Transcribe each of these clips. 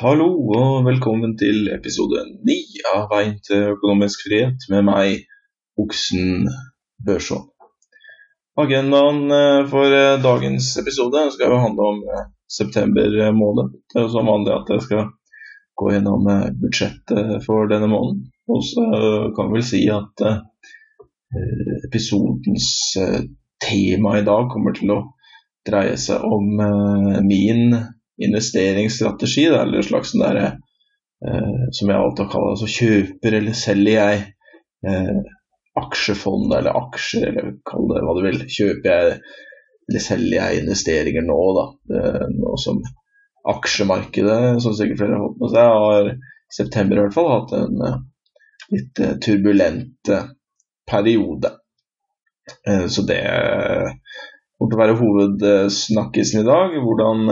Hallo og velkommen til episode ni av Veien til økonomisk frihet med meg, Oksen Børson. Agendaen eh, for eh, dagens episode skal jo handle om eh, september måned. Det er jo som vanlig at jeg skal gå gjennom budsjettet for denne måneden. Og så kan vi vel si at episodens tema i dag kommer til å dreie seg om min investeringsstrategi, da, eller en slags sånn derre eh, som jeg alltid har kalt det, så kjøper eller selger jeg eh, aksjefond eller aksjer, eller kall det hva du vil. Kjøper jeg eller selger jeg investeringer nå, da. Eh, nå som aksjemarkedet, som sikkert flere har fått med seg, har i september i hvert fall hatt en uh, litt uh, turbulent uh, periode. så det kommer til være hovedsnakkisen i dag. Hvordan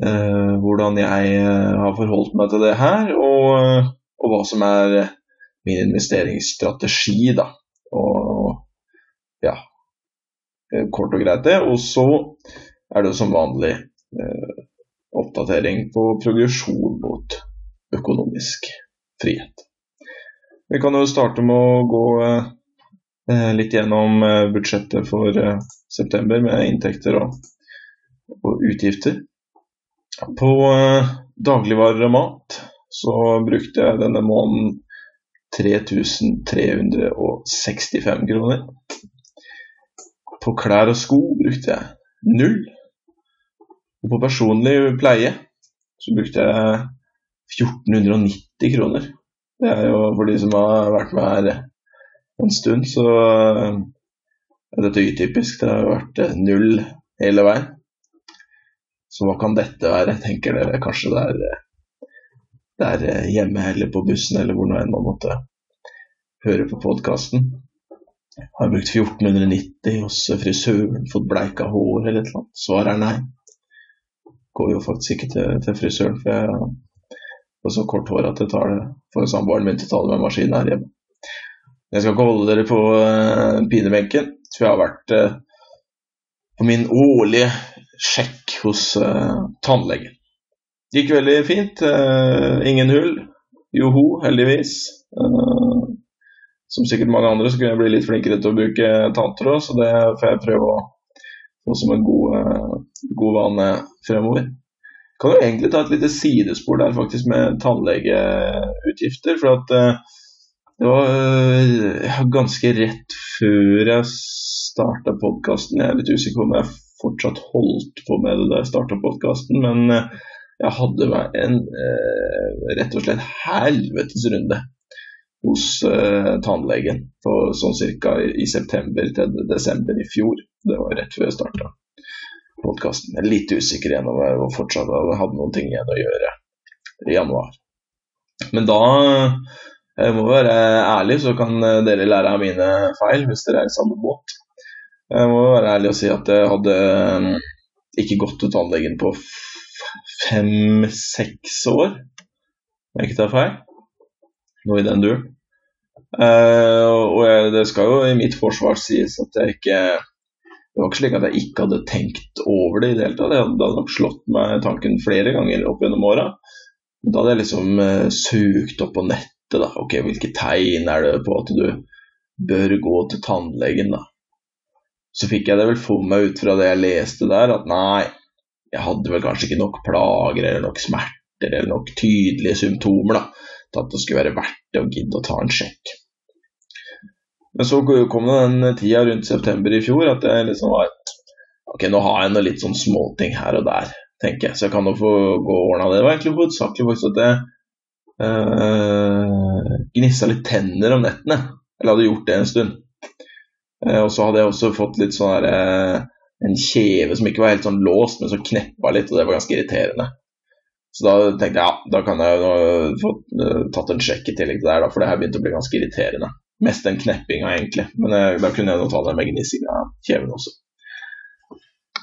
eh, hvordan jeg eh, har forholdt meg til det her, og, og, hva som er min investeringsstrategi, da. Og ja, eh, kort og greit det. Og så er det som vanlig eh, oppdatering på progresjon mot økonomisk frihet. Vi kan jo starte med å gå eh, litt gjennom eh, budsjettet for september med inntekter og, og utgifter. På uh, dagligvarer og mat så brukte jeg denne måneden 3365 kroner. På klær og sko brukte jeg null. Og på personlig pleie så brukte jeg 1490 kroner. Det er jo for de som har vært med her en stund, så er dette utypisk. Det har vært null hele veien. Så hva kan dette være, tenker dere. Kanskje det er, det er eh, hjemme eller på bussen eller hvor nå enn man måtte høre på podkasten. Har brukt 1490 hos frisøren, fått bleika hår eller et eller annet. Svaret er nei. Går jo faktisk ikke til, til frisøren, for jeg har så kort hår at det tar det for samboeren min til å ta det med maskinen her hjemme. Jeg skal ikke holde dere på uh, pinebenken, for jeg har vært uh, på min årlige sjekk hos uh, tannlegen. Gikk veldig fint. Uh, ingen hull. Joho, heldigvis. Uh, som sikkert mange andre så kunne jeg bli litt flinkere til å bruke tanntråd, så det får jeg prøve å få som en god, god vane fremover. Kan jo egentlig ta et lite sidespor der faktisk med tannlegeutgifter. For at det var ganske rett før jeg starta podkasten. Jeg er litt usikker på om jeg fortsatt holdt på med det da jeg starta podkasten, men eh, jeg hadde en eh, rett og slett helvetes runde hos uh, tannlegen på sånn i, i, september til desember i fjor. Det var rett før jeg starta podkasten. Jeg er litt usikker igjen om jeg fortsatt hadde noen ting igjen å gjøre i januar. Men da jeg må være ærlig, så kan dere lære av mine feil hvis dere er i samme båt. Jeg må være ærlig og si at jeg hadde um, ikke gått til tannlegen på fem-seks år, om jeg ikke tar feil. Noe i den duren. Uh, og jeg, det skal jo i mitt forsvar sies at jeg ikke Det var ikke slik at jeg ikke hadde tenkt over det i det hele tatt. Det hadde nok slått meg tanken flere ganger opp gjennom åra. Da hadde jeg liksom uh, søkt opp på nettet, da. Ok, hvilke tegn er det på at du bør gå til tannlegen, da? Så fikk jeg det vel for meg ut fra det jeg leste der, at nei, jeg hadde vel kanskje ikke nok plager eller nok smerter eller nok tydelige symptomer da, til at det skulle være verdt det å gidde å ta en sjekk. Men så kom det den tida rundt september i fjor at jeg liksom var Ok, nå har jeg noe litt sånn småting her og der, tenker jeg, så jeg kan nå få gå og ordne det. Det var egentlig hovedsakelig faktisk at jeg øh, gnissa litt tenner om nettene. Eller hadde gjort det en stund. Eh, og så hadde jeg også fått litt sånn her eh, En kjeve som ikke var helt sånn låst, men som kneppa litt, og det var ganske irriterende. Så da tenkte jeg ja, da kan jeg jo få eh, tatt en sjekk i tillegg til det her, for det her begynte å bli ganske irriterende. Mest den kneppinga, egentlig. Men da kunne jeg jo ta den med av kjeven også.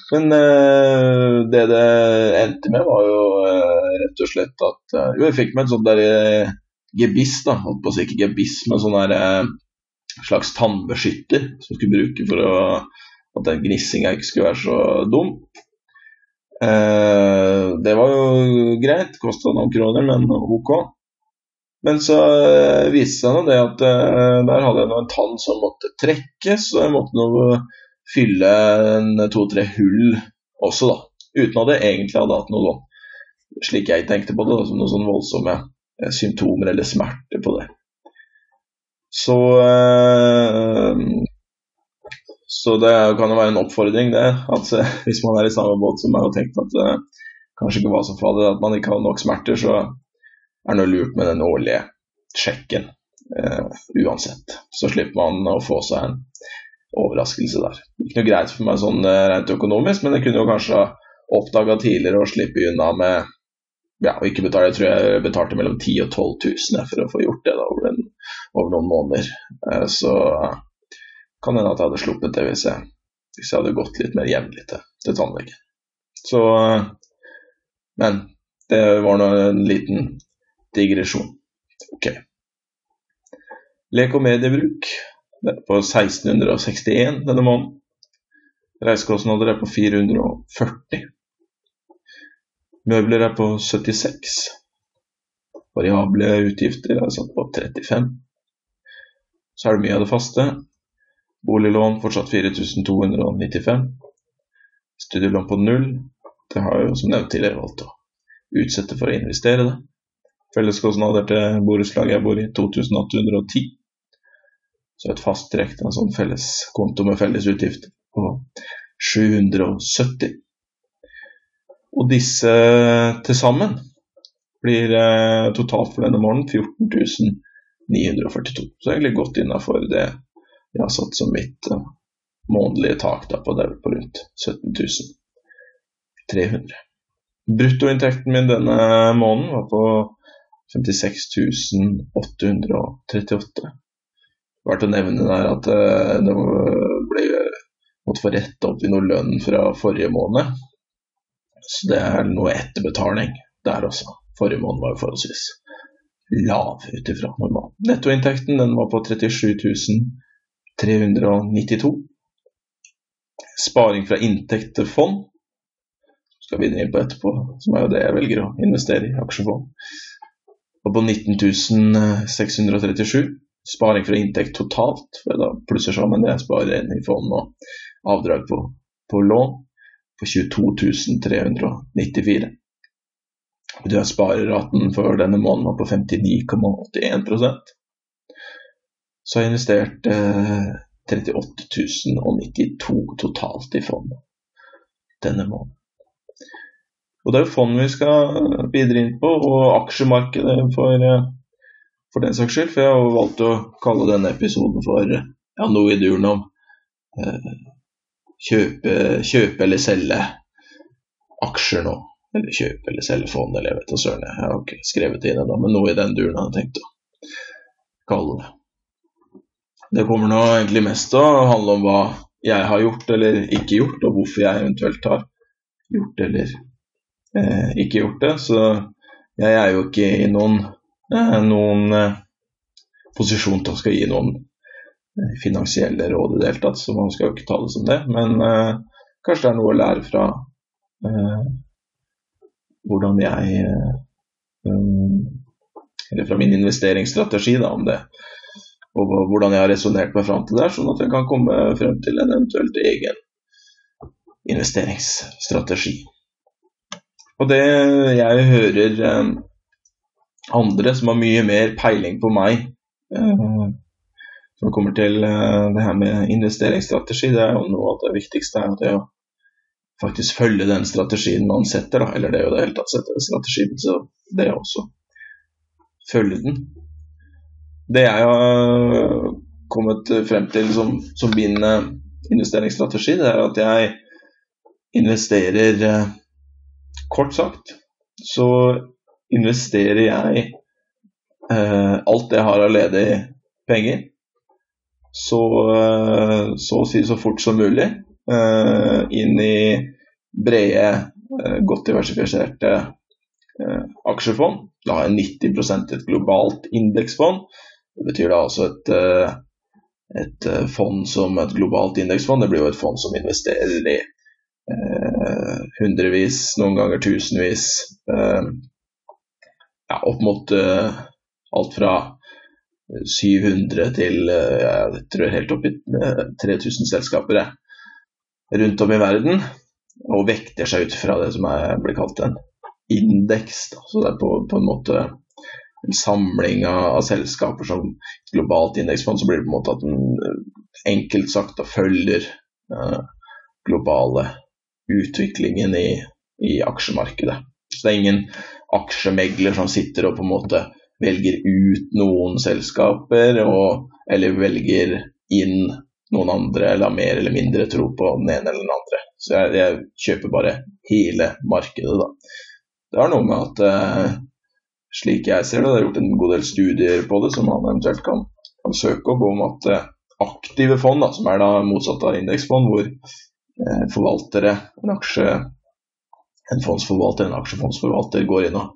Men uh, det det endte med, var jo uh, rett og slett at uh, Jo, jeg fikk meg et sånt der gebiss, da. Holdt på å si ikke gebiss, men sånn der slags tannbeskytter som skulle bruke for å, at den gnissinga ikke skulle være så dum. Eh, det var jo greit, kosta noen kroner, men ok. Men så eh, viste det seg det at eh, der hadde jeg en tann som måtte trekkes, og jeg måtte nå fylle to-tre hull også, da. Uten at jeg egentlig hadde hatt noe slik jeg tenkte på det, da, som noen sånn voldsomme eh, symptomer eller smerter på det. Så eh, så det kan jo være en oppfordring, det. At eh, hvis man er i samme båt som meg og tenkt at det kanskje ikke var så farlig, at man ikke har nok smerter, så er det noe lurt med den årlige sjekken uansett. Så slipper man å få seg en overraskelse der. Ikke noe greit for meg sånn rent økonomisk, men jeg kunne jo kanskje oppdaga tidligere og slippe unna med ja, ikke betale, jeg tror jeg betalte mellom 10 og 12 000 for å få gjort det da, over, en, over, noen måneder. Eh, så kan hende at jeg hadde sluppet det hvis jeg, hvis jeg hadde gått litt mer jevnlig til, til tannlegen. Så Men det var nå en liten digresjon. Ok. Lek og mediebruk er på 1661 denne måneden. Reisekostnader er på 440. Møbler er på 76. Variable utgifter er satt på 35. Så er det mye av det faste. Boliglån fortsatt 4295. Studielån på null. Det har jeg jo som nevnt tidligere valgt å utsette for å investere det. Felleskostnader til borettslaget jeg bor i 2810. Så et fast trekk til en sånn felleskonto med felles utgifter på 770. Og disse til sammen blir eh, totalt for denne morgenen 14 942. Så egentlig godt innafor det jeg har satt som mitt eh, månedlige tak da, på, der, på rundt 17 300. Bruttoinntekten min denne måneden var på 56 838. Verdt å nevne der at eh, det ble, måtte få retta opp i noe lønn fra forrige måned. Så det er noe etterbetaling der også. Forrige måned var jo forholdsvis lav ut ifra normal. Nettoinntekten den var på 37 392. Sparing fra inntekt til fond skal vi inn på etterpå, som er jo det jeg velger å investere i aksjefond. Og på 19 637. Sparing fra inntekt totalt, for da plusser sammen det jeg sparer inn i fond og avdrag på, på lån på 22 394. Du har spareraten for denne måneden på 59,81% Så har jeg investert eh, 38 092 totalt i fond denne måneden. Og Det er jo fond vi skal videre inn på, og aksjemarkedet for, eh, for den saks skyld. For jeg har valgt å kalle denne episoden for ja, noe i duren om eh, kjøpe, kjøpe eller selge aksjer nå. Eller kjøpe eller selge fond, eller jeg vet da søren. Jeg har ikke skrevet det inn ennå, men noe i den duren har jeg tenkt å kalle det. Det kommer nå egentlig mest til å handle om hva jeg har gjort eller ikke gjort, og hvorfor jeg eventuelt har gjort eller eh, ikke gjort det. Så jeg er jo ikke i noen, eh, noen eh, posisjon til å skal gi noen finansielle råd i det hele tatt, så man skal jo ikke ta det som det. Men uh, kanskje det er noe å lære fra uh, hvordan jeg um, Eller fra min investeringsstrategi, da, om det. Og hvordan jeg har resonnert meg fram til det, sånn at jeg kan komme frem til en eventuelt egen investeringsstrategi. Og det jeg hører um, andre som har mye mer peiling på meg, når det kommer til eh, det her med investeringsstrategi, det er jo noe av det viktigste er at å faktisk følge den strategien man setter. Da. Eller det er jo det hele tatt setter strategien, så det er også følge den. Det jeg har kommet frem til som, som min eh, investeringsstrategi, det er at jeg investerer eh, Kort sagt så investerer jeg eh, alt jeg har av ledige penger så, eh, så å si så fort som mulig inn i brede, eh, godt diversifiserte aksjefond. Da har jeg 90 et globalt indeksfond. Det betyr da altså et, et fond som et globalt indeksfond. Det blir jo et fond som investerer i eh, hundrevis, noen ganger tusenvis. Eh, ja, opp mot eh, alt fra 700 til eh, jeg tror helt opp i 3000 selskaper rundt om i verden. Og vekter seg ut fra det som er, blir kalt en indeks. Så det er på, på, en måte en samling av, av selskaper som globalt indeksfond, så blir det på en måte at den enkelt sagt følger uh, globale utviklingen i, i aksjemarkedet. Så det er ingen aksjemegler som sitter og på en måte velger ut noen selskaper, og, eller velger inn noen andre, eller har mer eller mindre tro på den ene eller den andre. Så jeg, jeg kjøper bare hele markedet, da. Det har noe med at uh, slik jeg ser det, det er gjort en god del studier på det som man eventuelt kan, kan søke opp om at uh, aktive fond, da, som er da motsatt av indeksfond, hvor uh, forvaltere, en aksje en fondsforvalter, en aksjefondsforvalter går inn og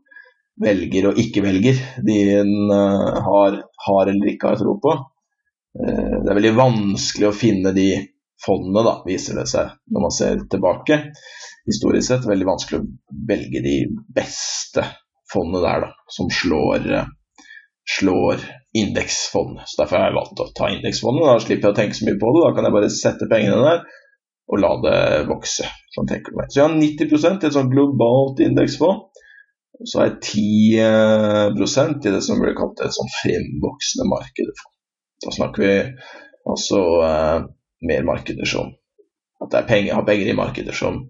velger og ikke velger de en har, har eller ikke har tro på. Det er veldig vanskelig å finne de fondene, da, viser det seg når man ser tilbake. Historisk sett veldig vanskelig å velge de beste fondene der, da, som slår, slår indeksfondene. Så Derfor har jeg valgt å ta indeksfondet. Da slipper jeg å tenke så mye på det. Da kan jeg bare sette pengene der og la det vokse. Sånn tenker du meg. Så jeg har 90% i et sånt globalt indeksfond. Så har jeg 10% i det som blir kalt et sånn fremvoksende marked. Da snakker vi altså eh, mer markeder som At det er penger, har penger i markeder som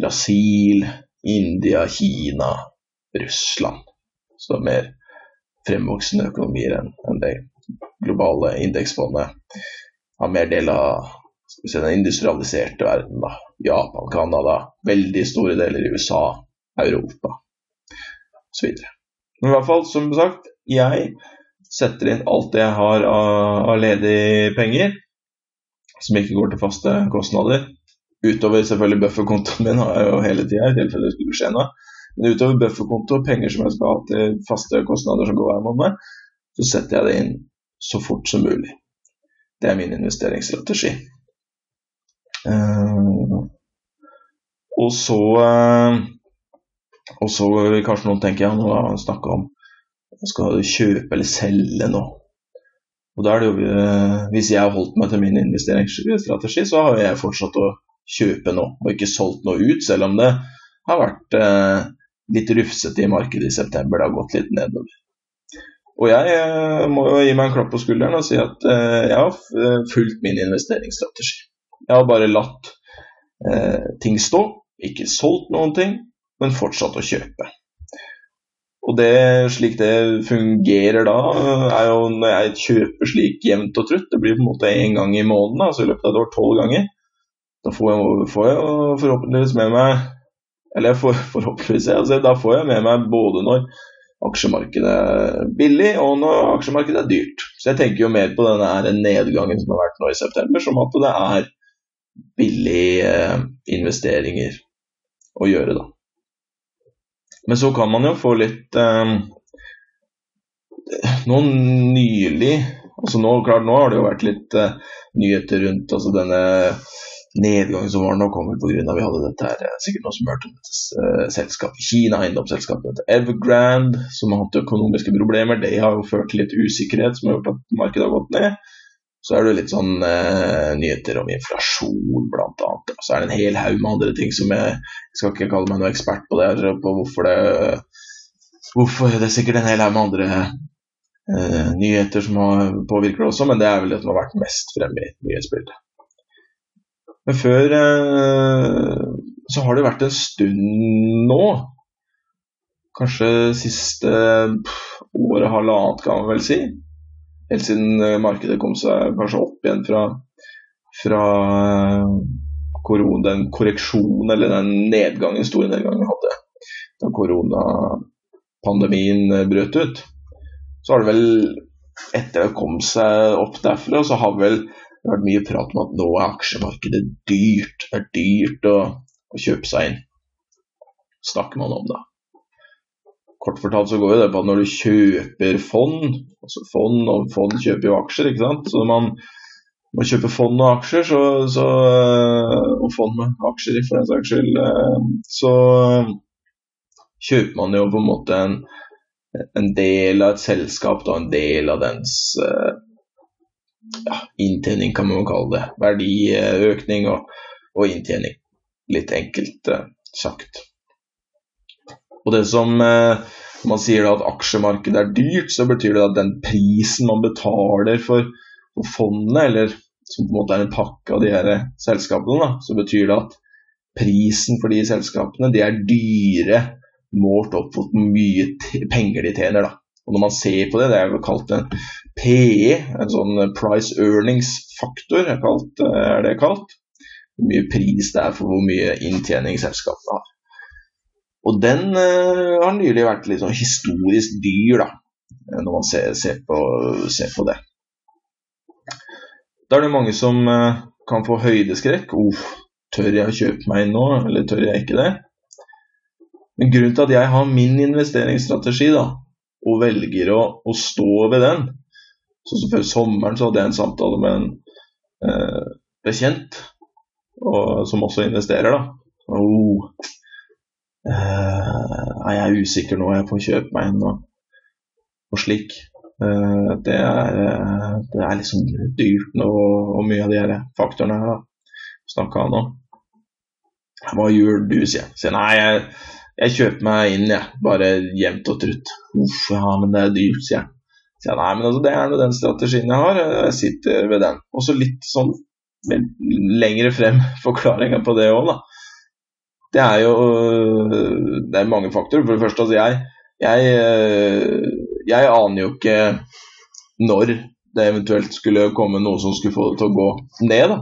Brasil, India, Kina, Russland. Så det er mer fremvoksende økonomier enn en det globale indeksfondet. Har mer del av si, den industrialiserte verden. Da. Japan, Canada, veldig store deler i USA, Europa osv. Men i hvert fall, som sagt, jeg setter inn alt det jeg har av, ledige penger som ikke går til faste kostnader. Utover selvfølgelig bufferkontoen min har jeg jo hele tida, i tilfelle det skulle skje noe. Men utover bufferkonto penger som jeg skal ha til faste kostnader som går hver måned, så setter jeg det inn så fort som mulig. Det er min investeringsstrategi. Uh, og så uh, Og så vil kanskje noen tenke ja, nå har han snakka om skal du kjøpe eller selge nå. Og da er det jo, eh, Hvis jeg har holdt meg til min investeringsstrategi, så har jeg fortsatt å kjøpe nå, og ikke solgt noe ut, selv om det har vært eh, litt rufsete i markedet i september. Det har gått litt nedover. Og jeg eh, må jo gi meg en klapp på skulderen og si at eh, jeg har eh, fulgt min investeringsstrategi. Jeg har bare latt ting stå, ikke solgt noen ting, men fortsatt å kjøpe. Og det, slik det fungerer da, er jo når jeg kjøper slik jevnt og trutt, det blir på en måte én gang i måneden, altså i løpet av et år tolv ganger, da får jeg, får jeg, forhåpentligvis med meg Eller for, forhåpentligvis, altså, da får jeg med meg både når aksjemarkedet er billig og når aksjemarkedet er dyrt. Så jeg tenker jo mer på denne nedgangen som har vært nå i september, som at det er billige eh, investeringer å gjøre, da. Men så kan man jo få litt eh, Nå nylig altså nå, klart, nå har det jo vært litt eh, nyheter rundt altså denne nedgangen som var nå, kom pga. vi hadde dette her, eh, sikkert noe som hørte om dette uh, selskapet, Kina, eiendomsselskapet Evergrande, som har hatt økonomiske problemer. Det har jo ført til litt usikkerhet, som har gjort at markedet har gått ned. Så er det litt sånn eh, nyheter om inflasjon, bl.a. Så er det en hel haug med andre ting som jeg, jeg skal ikke kalle meg noen ekspert på det, på hvorfor det hvorfor Det er sikkert en hel haug med andre eh, nyheter som har, påvirker det også, men det er vel det som har vært mest fremme i nyhetsbildet. Men før eh, så har det vært en stund nå, kanskje siste året, halvannet kan man vel si, helt siden eh, markedet kom seg kanskje opp igjen fra, fra korona, den korreksjonen eller den nedgangen, store nedgangen vi hadde da koronapandemien eh, brøt ut. Så har det vel, etter det kom seg opp derfra, så har vel det vært mye prat om at nå er aksjemarkedet dyrt. Det er dyrt å, å kjøpe seg inn. Snakker man om det. Kort fortalt så går det på at når du kjøper fond, altså fond og fond kjøper jo aksjer, ikke sant. Så når man, man kjøper fond og aksjer, så, så, og fond med aksjer for den saks skyld, så kjøper man jo på en måte en, en del av et selskap, da, en del av dens ja, inntjening, kan man kalle det. Verdiøkning og, og inntjening. Litt enkelt sagt. Og det som eh, man sier da at aksjemarkedet er dyrt, så betyr det at den prisen man betaler for, for fondet, eller som på en måte er en pakke av de her selskapene, da, så betyr det at prisen for de selskapene de er dyre målt opp mot hvor mye penger de tjener. da. Og Når man ser på det, det er jo kalt en PE, en sånn price earnings-faktor, er, er, det kalt. Hvor mye pris det er for hvor mye inntjening selskapene har. Og den uh, har nylig vært litt sånn historisk dyr, da, når man ser, ser, på, ser på, det. Da er det mange som uh, kan få høydeskrekk. Uff, tør jeg å kjøpe meg inn nå, eller tør jeg ikke det? Men grunnen til at jeg har min investeringsstrategi, da, og velger å, å stå ved den Sånn som Før sommeren så hadde jeg en samtale med en uh, bekjent, og, som også investerer. da. Oh, Jeg er usikker nå, jeg får kjøpe meg en og, og slik. Uh, det, er, uh, det er liksom dyrt nå, og mye av de her faktorene her snakka om. Hva gjør du, sier jeg. Sier nei, jeg, jeg kjøper meg inn, jeg. Bare jevnt og trutt. Uff, ja, men det er dyrt, sier jeg. Sier jeg, nei, men altså, det er nå den strategien jeg har. Jeg sitter ved den. Og så litt sånn lengre frem forklaringa på det òg, da det er jo Det er mange faktorer. For det første, altså jeg, jeg, jeg aner jo ikke når det eventuelt skulle komme noe som skulle få det til å gå ned. da.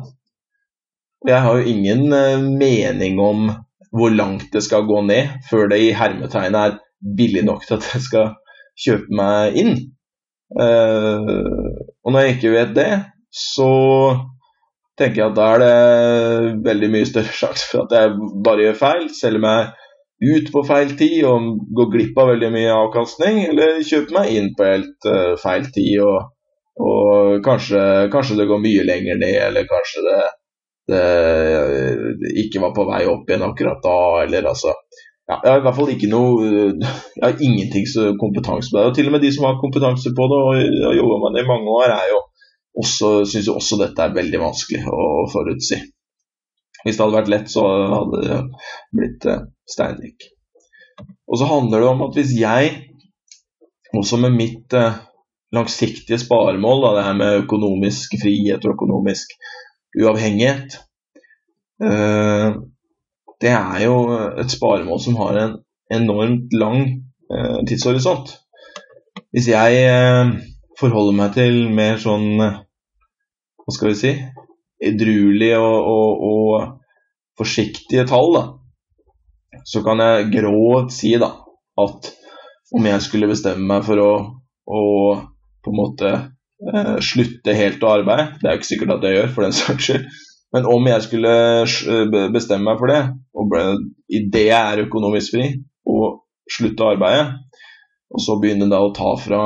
Jeg har jo ingen eh, mening om hvor langt det skal gå ned før det i hermetegnet er billig nok til at jeg skal kjøpe meg inn. Og når jeg ikke vet det, så tenker jeg at da er det veldig mye større sjanse for at jeg bare gjør feil, selger meg ut på feil tid og går glipp av veldig mye avkastning, eller kjøper meg inn på helt uh, feil tid og, og kanskje, kanskje, det går mye lenger ned, eller kanskje det, det, det, ikke var på vei opp igjen akkurat da, eller altså ja, Jeg har i hvert fall ikke noe Jeg har ingenting kompetanse på det. og Til og med de som har kompetanse på det og har jobba med det i mange år, er jo også synes jo også dette er veldig vanskelig å forutsi. Hvis det hadde vært lett, så hadde det blitt eh, steinrik. Og så handler det om at hvis jeg, også med mitt eh, langsiktige sparemål, da, det her med økonomisk frihet og økonomisk uavhengighet eh, Det er jo et sparemål som har en enormt lang tidshorisont. Hvis jeg forholder meg til mer sånn hva skal vi si, edruelige og, og, og forsiktige tall, da, så kan jeg grovt si da, at om jeg skulle bestemme meg for å, å på en måte eh, slutte helt å arbeide, det er jo ikke sikkert at jeg gjør, for den saks skyld, men om jeg skulle eh, bestemme meg for det, og idet jeg er økonomisk fri, og slutte å arbeide, og så begynne da å ta fra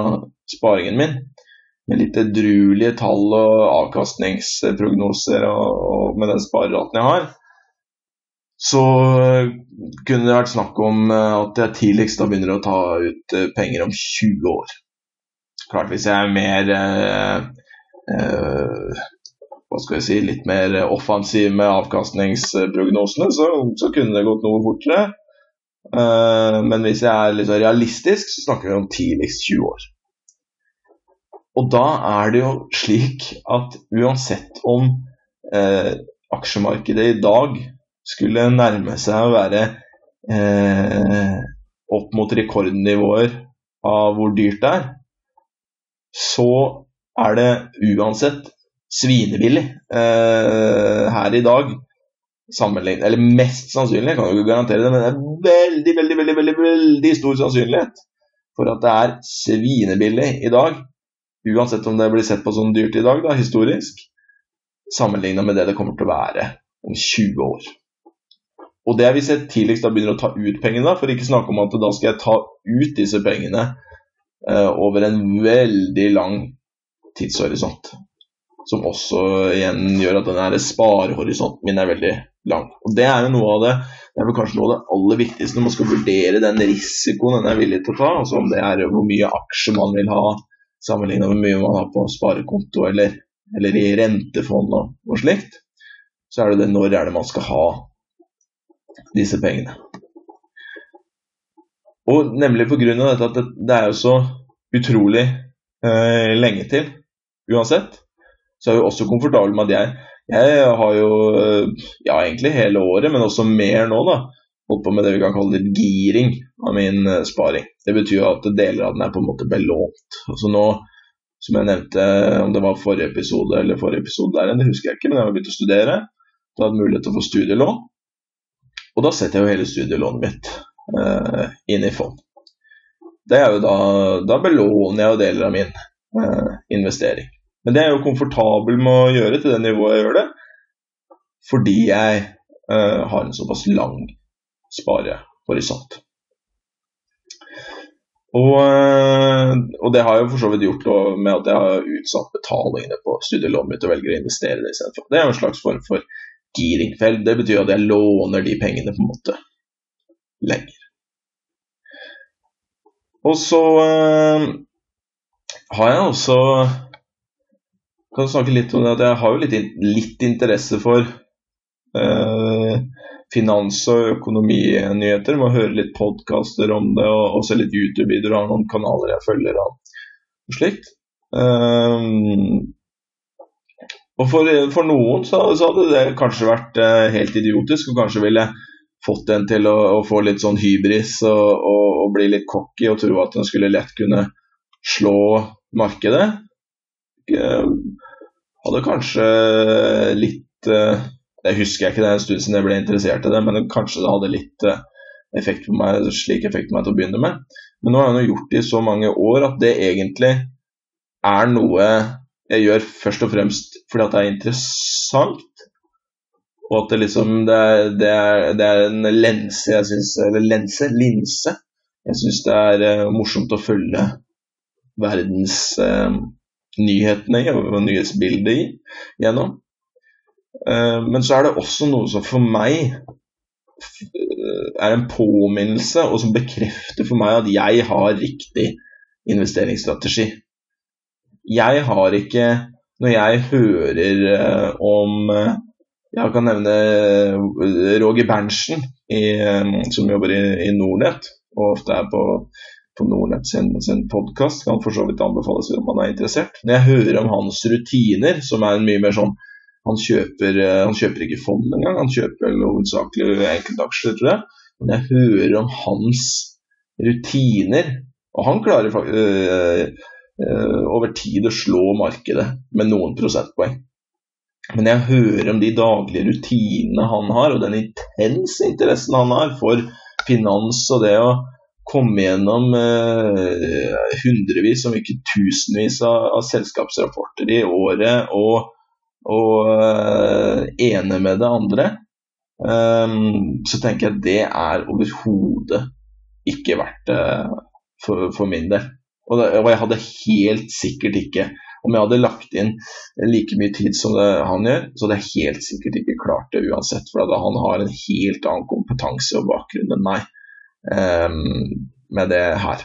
sparingen min, med litt edruelige tall og avkastningsprognoser og, og med den spareraten jeg har, så kunne det vært snakk om eh, at jeg tidligst da begynner å ta ut eh, penger om 20 år. Klart hvis jeg er mer eh, eh, hva skal jeg si, litt mer offensiv med avkastningsprognosene, så, så kunne det gått noe fortere. Eh, men hvis jeg er litt realistisk, så snakker vi om tidligst 20 år. Og da er det jo slik at uansett om eh, aksjemarkedet i dag skulle nærme seg å være eh, opp mot rekordnivåer av hvor dyrt det er, så er det uansett svinebillig eh, her i dag. Sammenlignet, eller mest sannsynlig, jeg kan jo ikke garantere det, men det er veldig, veldig, veldig, veldig, veldig stor sannsynlighet for at det er svinebillig i dag Uansett om det blir sett på som dyrt i dag, da, historisk, sammenligna med det det kommer til å være om 20 år. Og det er hvis jeg tidligst da begynner å ta ut pengene, for ikke snakke om at da skal jeg ta ut disse pengene eh, over en veldig lang tidshorisont. som også igjen gjør at denne sparehorisonten min er veldig lang. Og Det er noe av det det er vel kanskje noe av det aller viktigste når man skal vurdere den risikoen en er villig til å ta. altså Om det er hvor mye aksjer man vil ha sammenlignet med mye man har på sparekonto eller, eller i rentefond og, og, slikt. Så er det det når er det man skal ha disse pengene. Og nemlig pga. dette at det, det, er jo så utrolig eh, lenge til uansett, så er jeg også komfortabel med at jeg jeg har jo, ja egentlig hele året, men også mer nå, da, holdt på med det vi kan kalle litt giring av min uh, sparing. Det betyr at deler av den er på en måte belånt. Altså nå, som jeg nevnte, om det var forrige episode eller forrige episode der, det husker jeg ikke, men jeg har begynt å studere. Da hadde mulighet til å få studielån. Og da setter jeg jo hele studielånet mitt eh, inn i fond. Det er jo da, da belåner jeg jo deler av min eh, investering. Men det er jeg jo komfortabel med å gjøre til det nivået jeg gjør det, fordi jeg eh, har en såpass lang sparehorisont. Og, uh, og, det har jeg for så vidt gjort med at jeg har utsatt betalingene på studielånet mitt og velger å investere det istedenfor. Det er jo en slags form for giring. Det betyr at jeg låner de pengene på en måte lenger. Og så øh, har jeg også kan snakke litt om det at jeg har jo litt, litt interesse for eh, finans- og økonominyheter. Må høre litt podkaster om det og, og se litt YouTube-videoer av noen kanaler jeg følger og slikt. Um, og for, for noen så, så, hadde det kanskje vært uh, helt idiotisk, og kanskje ville fått en til å, å få litt sånn hybris og, og, og, bli litt cocky og tro at en skulle lett kunne slå markedet. Uh, hadde kanskje litt uh, Det husker jeg ikke, det er en stund siden jeg ble interessert i det, men kanskje det hadde litt uh, effekt på meg, slik effekt på meg til å begynne med. Men nå har jeg gjort det i så mange år at det egentlig er noe jeg gjør først og fremst fordi at det er interessant. Og at det liksom Det er, det er, det er en lense jeg syns Eller lense? Linse. Jeg syns det er uh, morsomt å følge verdens uh, nyhetene i og nyhetsbildet i gjennom. Eh, men så er det også noe som for meg er en påminnelse, og som bekrefter for meg at jeg har riktig investeringsstrategi. Jeg har ikke Når jeg hører eh, om eh, Jeg kan nevne Roger Berntsen, som jobber i, i Nordnett, og ofte er på på Nordnett sin, sin podkast. Kan for så vidt anbefales om man er interessert. Når jeg hører om hans rutiner, som er en mye mer sånn Han kjøper, eh, han kjøper ikke fond engang, han kjøper hovedsakelig enkeltaksjer, tror jeg. Men jeg hører om hans rutiner, og han klarer øh, øh, over tid å slå markedet med noen prosentpoeng. Men jeg hører om de daglige rutinene han har, og den intense interessen han har for finans og det å komme gjennom øh, hundrevis, om ikke tusenvis av, av selskapsrapporter i året og, og uh, ene med det andre, um, så tenker jeg at det er overhodet ikke verdt det for, for, min del. Og, det, og, jeg hadde helt sikkert ikke Om jeg hadde lagt inn like mye tid som det han gjør, så hadde jeg helt sikkert ikke klart det uansett. For han har en helt annen kompetanse og bakgrunn enn meg. um, med det her.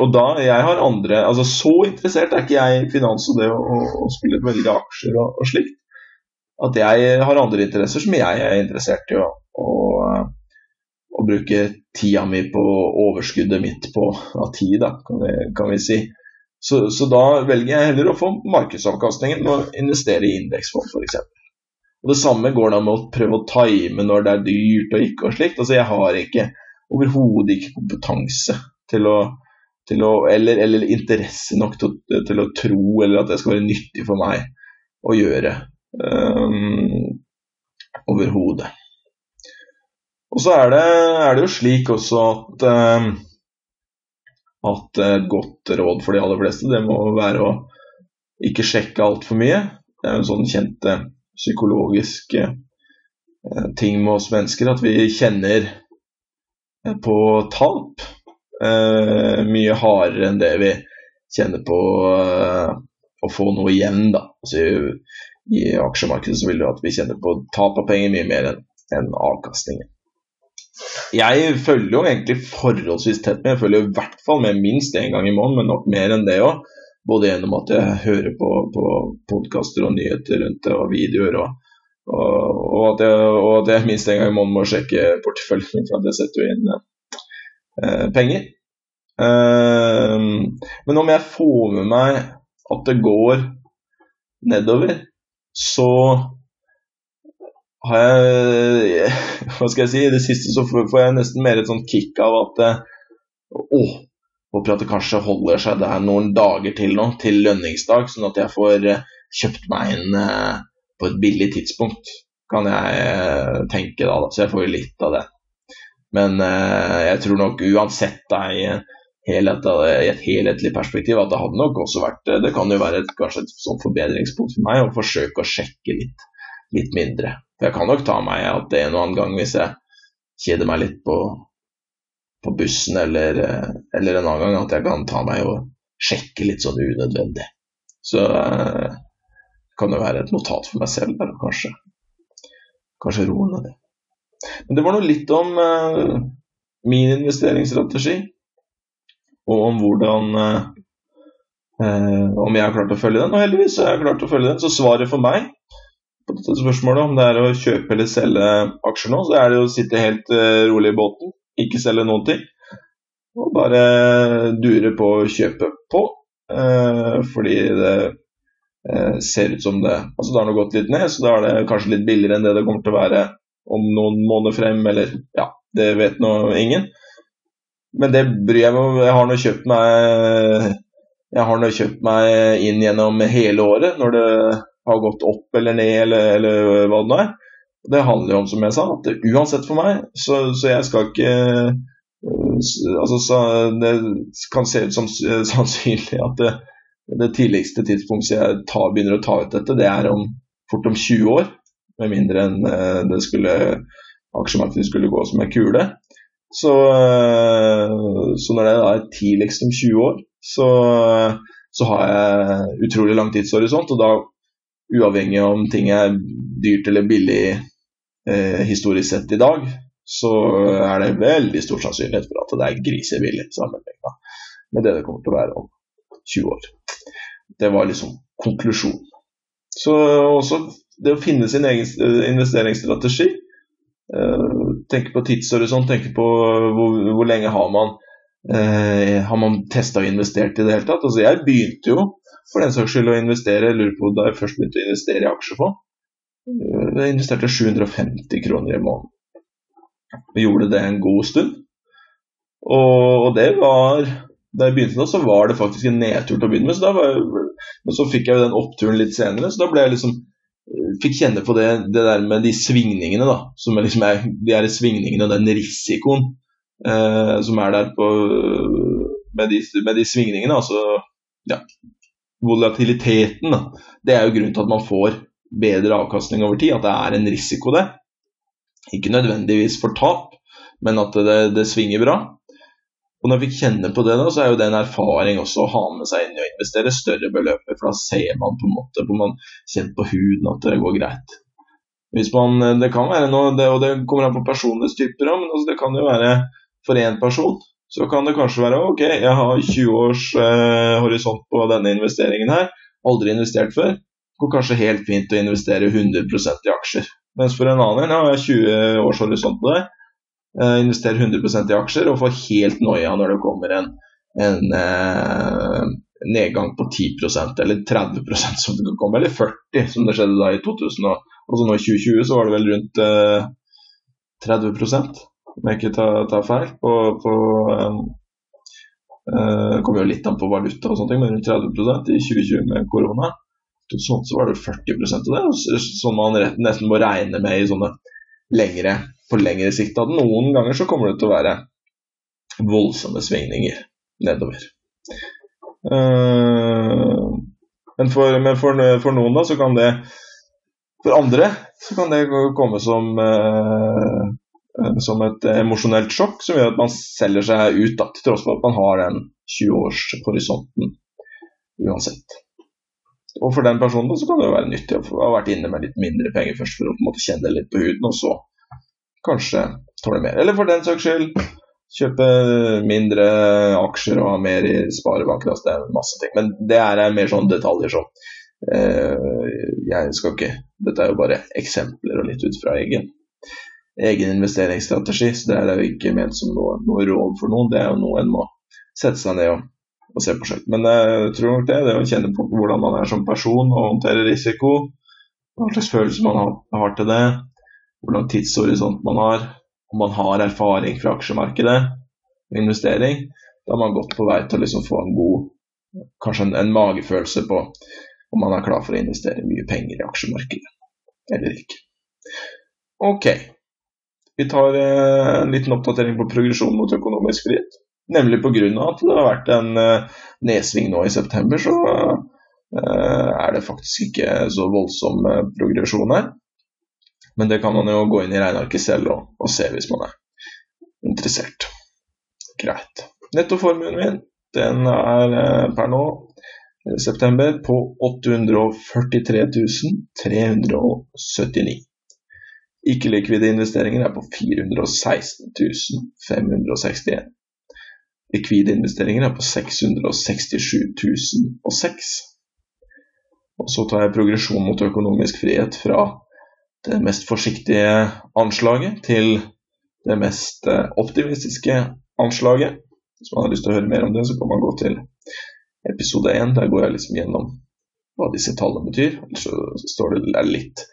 Og da, jeg har andre, altså Så interessert er ikke jeg i finans og det å, å spille velge aksjer og, og, slikt. At jeg har andre interesser som jeg er interessert i å, å, å bruke tida mi på overskuddet mitt på av tid, da, kan vi, kan vi si. Så, så, da velger jeg heller å få markedsavkastningen med å investere i indeksfond f.eks. Og Det samme går da med å prøve å time når det er dyrt og ikke og slikt. Altså Jeg har ikke overhodet ikke kompetanse til å, til å eller, eller, interesse nok til, til, å tro eller at det skal være nyttig for meg å gjøre. Um, overhodet. Og så er det, er det, jo slik også at um, at et godt råd for de aller fleste, det må være å ikke sjekke altfor mye. Det er jo en sånn kjent psykologisk eh, ting med oss mennesker at vi kjenner på tap eh, mye hardere enn det vi kjenner på, uh, å få noe igjen, da. Altså, i, aksjemarkedet så vil du at vi kjenner på tap av penger mye mer enn en avkastningen. Jeg følger jo egentlig forholdsvis tett med. Jeg følger i hvert fall med minst én gang i måneden, men nok mer enn det òg. Både gjennom at jeg hører på, på podkaster og nyheter rundt det, og videoer. og og, og, at jeg, og, at jeg, minst en gang i måneden må sjekke porteføljen for jeg setter inn eh, penger. Eh, men om jeg får med meg at det går nedover, så har jeg Hva skal jeg si? I det siste så får jeg nesten mer et sånt kick av at Å, håper at det kanskje holder seg der noen dager til nå, til lønningsdag, sånn at jeg får eh, kjøpt meg inn eh, på et billig tidspunkt, kan jeg eh, tenke da. Så jeg får litt av det. Men jeg tror nok uansett da, i, helhet, i et helhetlig perspektiv at det hadde nok også vært Det kan jo være et, kanskje et sånt forbedringspunkt for meg å forsøke å sjekke litt, litt mindre. For jeg kan nok ta meg at det en og annen gang hvis jeg kjeder meg litt på, på bussen eller, eller, en annen gang, at jeg kan ta meg og sjekke litt sånn unødvendig. Så eh, kan det være et notat for meg selv der, kanskje. Kanskje roe ned det. Men det var nå litt om eh, min investeringsstrategi, og om hvordan eh, Om jeg har klart å følge den. Og heldigvis har jeg klart å følge den. Så svaret for meg på dette spørsmålet, om det er å kjøpe eller selge aksjer nå, så er det å sitte helt uh, rolig i båten, ikke selge noen ting. Og bare dure på å kjøpe på, uh, fordi det uh, ser ut som det Altså, det har nå gått litt ned, så da er det kanskje litt billigere enn det det kommer til å være om noen måneder frem, eller ja, det vet nå ingen. Men det bryr jeg meg om. Jeg har nå kjøpt meg jeg har nå kjøpt meg inn gjennom hele året når det har gått opp eller ned, eller, eller hva det nå er. Det handler jo om, som jeg sa, at uansett for meg, så, så jeg skal ikke altså, så Det kan se ut som sannsynlig at det, det tidligste tidspunktet jeg tar, begynner å ta ut dette, det er om, fort om 20 år. Med mindre enn eh, det skulle aksjemarkedet skulle gå som en kule. Så, så når det er tidligst om 20 år, så, så har jeg utrolig lang tidshorisont. Og da uavhengig om ting er dyrt eller billig eh, historisk sett i dag, så er det veldig stor sannsynlighet for at det er grisebillig sammenligna med det det kommer til å være om 20 år. Det var liksom konklusjonen. Så også det å finne sin egen eh, investeringsstrategi. Eh, tenke på tidshorisont, tenke på hvor, hvor lenge har man eh, har man testa og investert i det hele tatt. Altså jeg begynte jo for den saks skyld å investere. Jeg lurer på da jeg først begynte å investere i aksjefond. Jeg investerte 750 kroner i måneden. Vi gjorde det en god stund. Og, det var Da jeg begynte da, så var det faktisk en nedtur til å begynne med. Så var, men så fikk jeg jo den oppturen litt senere, så da ble jeg liksom fikk kjenne på det, det der med de svingningene, da. Som er liksom er, de her svingningene og den risikoen eh, som er der på, med, de, med de svingningene. Altså ja, volatiliteten, da, det er jo grunnen til at man får bedre avkastning over tid. At det er en risiko, det. Ikke nødvendigvis for tap, men at det, det svinger bra. Og når vi kjenner på det, da, så er jo det en erfaring også å ha med seg inn i å investere større beløp. For da ser man på en måte på man kjenner på huden at det går greit. Hvis man, Det kan være noe, det, og det kommer an på personens typer, men altså det kan jo være for én person så kan det kanskje være ok, jeg har 20 års eh, horisont på denne investeringen her, aldri investert før. Det går kanskje helt fint å investere 100% i aksjer. Mens for en annen har jeg 20 års horisont på det. Eh, investere 100% i aksjer og få helt noia når det kommer en, en eh, nedgang på 10% eller 30% som det kan komme, eller 40 som det skjedde da i 2000. Og, så nå i 2020 så var det vel rundt eh, 30 om jeg ikke tar, tar feil. På, på um, uh, kommer jo litt an på valuta og sånne ting, men rundt 30% i 2020 med korona. Sånn så var det 40 av det, som man nesten må regne med i sånne lengre, på lengre sikt. At noen ganger så kommer det til å være voldsomme svingninger nedover. Uh, men, for, men for, for, noen da så kan det For andre så kan det komme som Eh, som et emosjonelt sjokk som gjør at man selger seg ut, da, til tross for at man har den 20-årshorisonten uansett. Og for den personen så kan det jo være nyttig å ha vært inne med litt mindre penger først for å på en måte kjenne litt på huden, og så kanskje tåle mer. Eller for den saks skyld kjøpe mindre aksjer og ha mer i sparebanken. Altså det er masse ting. Men det er mer sånn detaljer som eh, Jeg skal ikke Dette er jo bare eksempler og litt ut fra egen, egen investeringsstrategi. Så det er jo ikke ment som noe, noe, råd for noen. Det er jo noe en må sette seg ned og, og se på selv. Men jeg tror nok det, det å kjenne på hvordan man er som person og håndtere risiko, hva slags følelse man har, har til det, hvor lang tidshorisont man har, om man har erfaring fra aksjemarkedet og investering, da er man godt på vei til å liksom få en god Kanskje en, en, magefølelse på om man er klar for å investere mye penger i aksjemarkedet eller ikke. Ok. Vi tar eh, en liten oppdatering på progresjon mot økonomisk frihet. Nemlig pga. at det har vært en eh, nedsving nå i september, så eh, er det faktisk ikke så voldsom progresjon her. Men det kan man jo gå inn i regnearket selv og, og, se hvis man er interessert. Greit. Nettoformuen min den er eh, per nå i september på 843 379. Ikke-likvide investeringer er på 416 561. Likvide investeringer er på 667 006. Og så tar jeg progresjon mot økonomisk frihet fra det mest forsiktige anslaget til det mest eh, optimistiske anslaget. Hvis man har lyst til å høre mer om det, så kan man gå til episode 1. Der går jeg liksom gjennom hva disse tallene betyr. Så står det litt,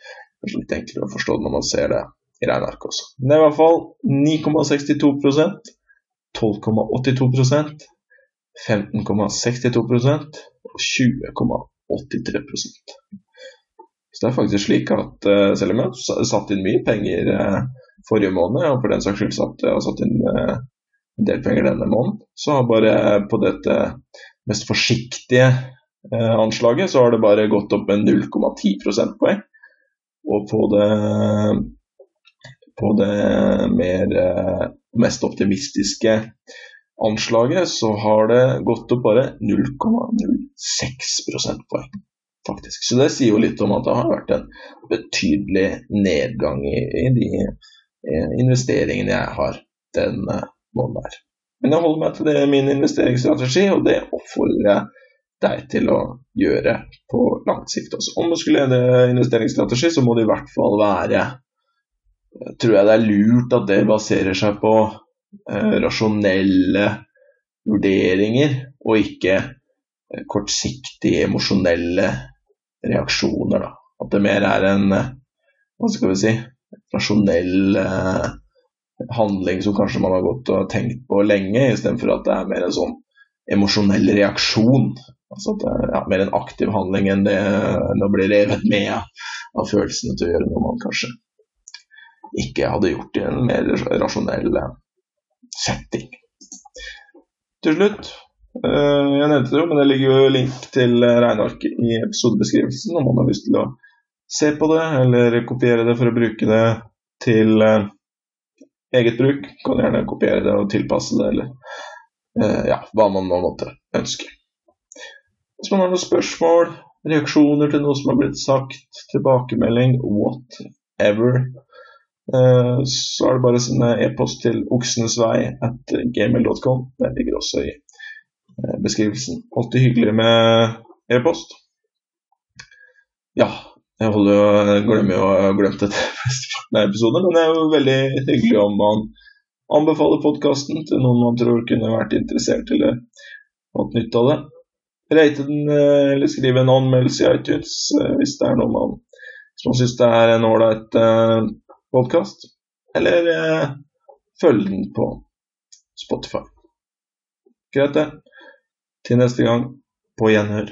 litt enklere å forstå når man ser det i regnearket også. Men det er i hvert fall 9,62% 12,82% 15,62% og 20,83 så det er faktisk slik at uh, selv om jeg har satt inn mye penger uh, forrige måned, og for den saks skyld satt, jeg har satt inn uh, en del penger denne måneden, så har bare på dette mest forsiktige anslaget så har det bare gått opp med 0,10 prosentpoeng. Og på det, på det mer, mest optimistiske anslaget så har det gått opp bare 0,06 prosentpoeng faktisk. Så det sier jo litt om at det har vært en betydelig nedgang i, i de eh, investeringene jeg har den eh, måneden her. Men jeg holder meg til det min investeringsstrategi, og det oppfordrer jeg deg til å gjøre på langt sikt også. Om du skulle lede investeringsstrategi, så må det i hvert fall være Tror jeg det er lurt at det baserer seg på eh, rasjonelle vurderinger, og ikke eh, kortsiktige emosjonelle reaksjoner. Da. At det mer er en eh, hva skal vi si, rasjonell eh, handling som kanskje man har gått og tenkt på lenge, istedenfor at det er mer en sånn emosjonell reaksjon. Altså at det er ja, mer en aktiv handling enn det enn å bli revet med av følelsene til å gjøre noe man kanskje ikke hadde gjort i en mer rasjonell eh, setting. Til slutt jeg nevnte det jo, men det ligger jo link til regnearket i episodebeskrivelsen om man har lyst til å se på det eller kopiere det for å bruke det til eh, eget bruk. Kan gjerne kopiere det og tilpasse det, eller eh, ja, hva man nå måtte ønske. Hvis man har noen spørsmål, reaksjoner til noe som har blitt sagt, tilbakemelding, whatever, så er det bare å sende e-post til oksenesvei at gmail.com. Den ligger også i Eh, beskrivelsen. Alltid hyggelig med e-post. Ja, jeg holder jo, glemmer jo å ha glemt dette episoden, men det er jo veldig hyggelig om man anbefaler podkasten til noen man tror kunne vært interessert eller fått nytte av det. Rate den eh, eller skrive en anmeldelse i iTunes eh, hvis det er noe man, som syns det er en ålreit podkast. Eller følg den på Spotify. Greit, det. Til neste gang, på gjenhør.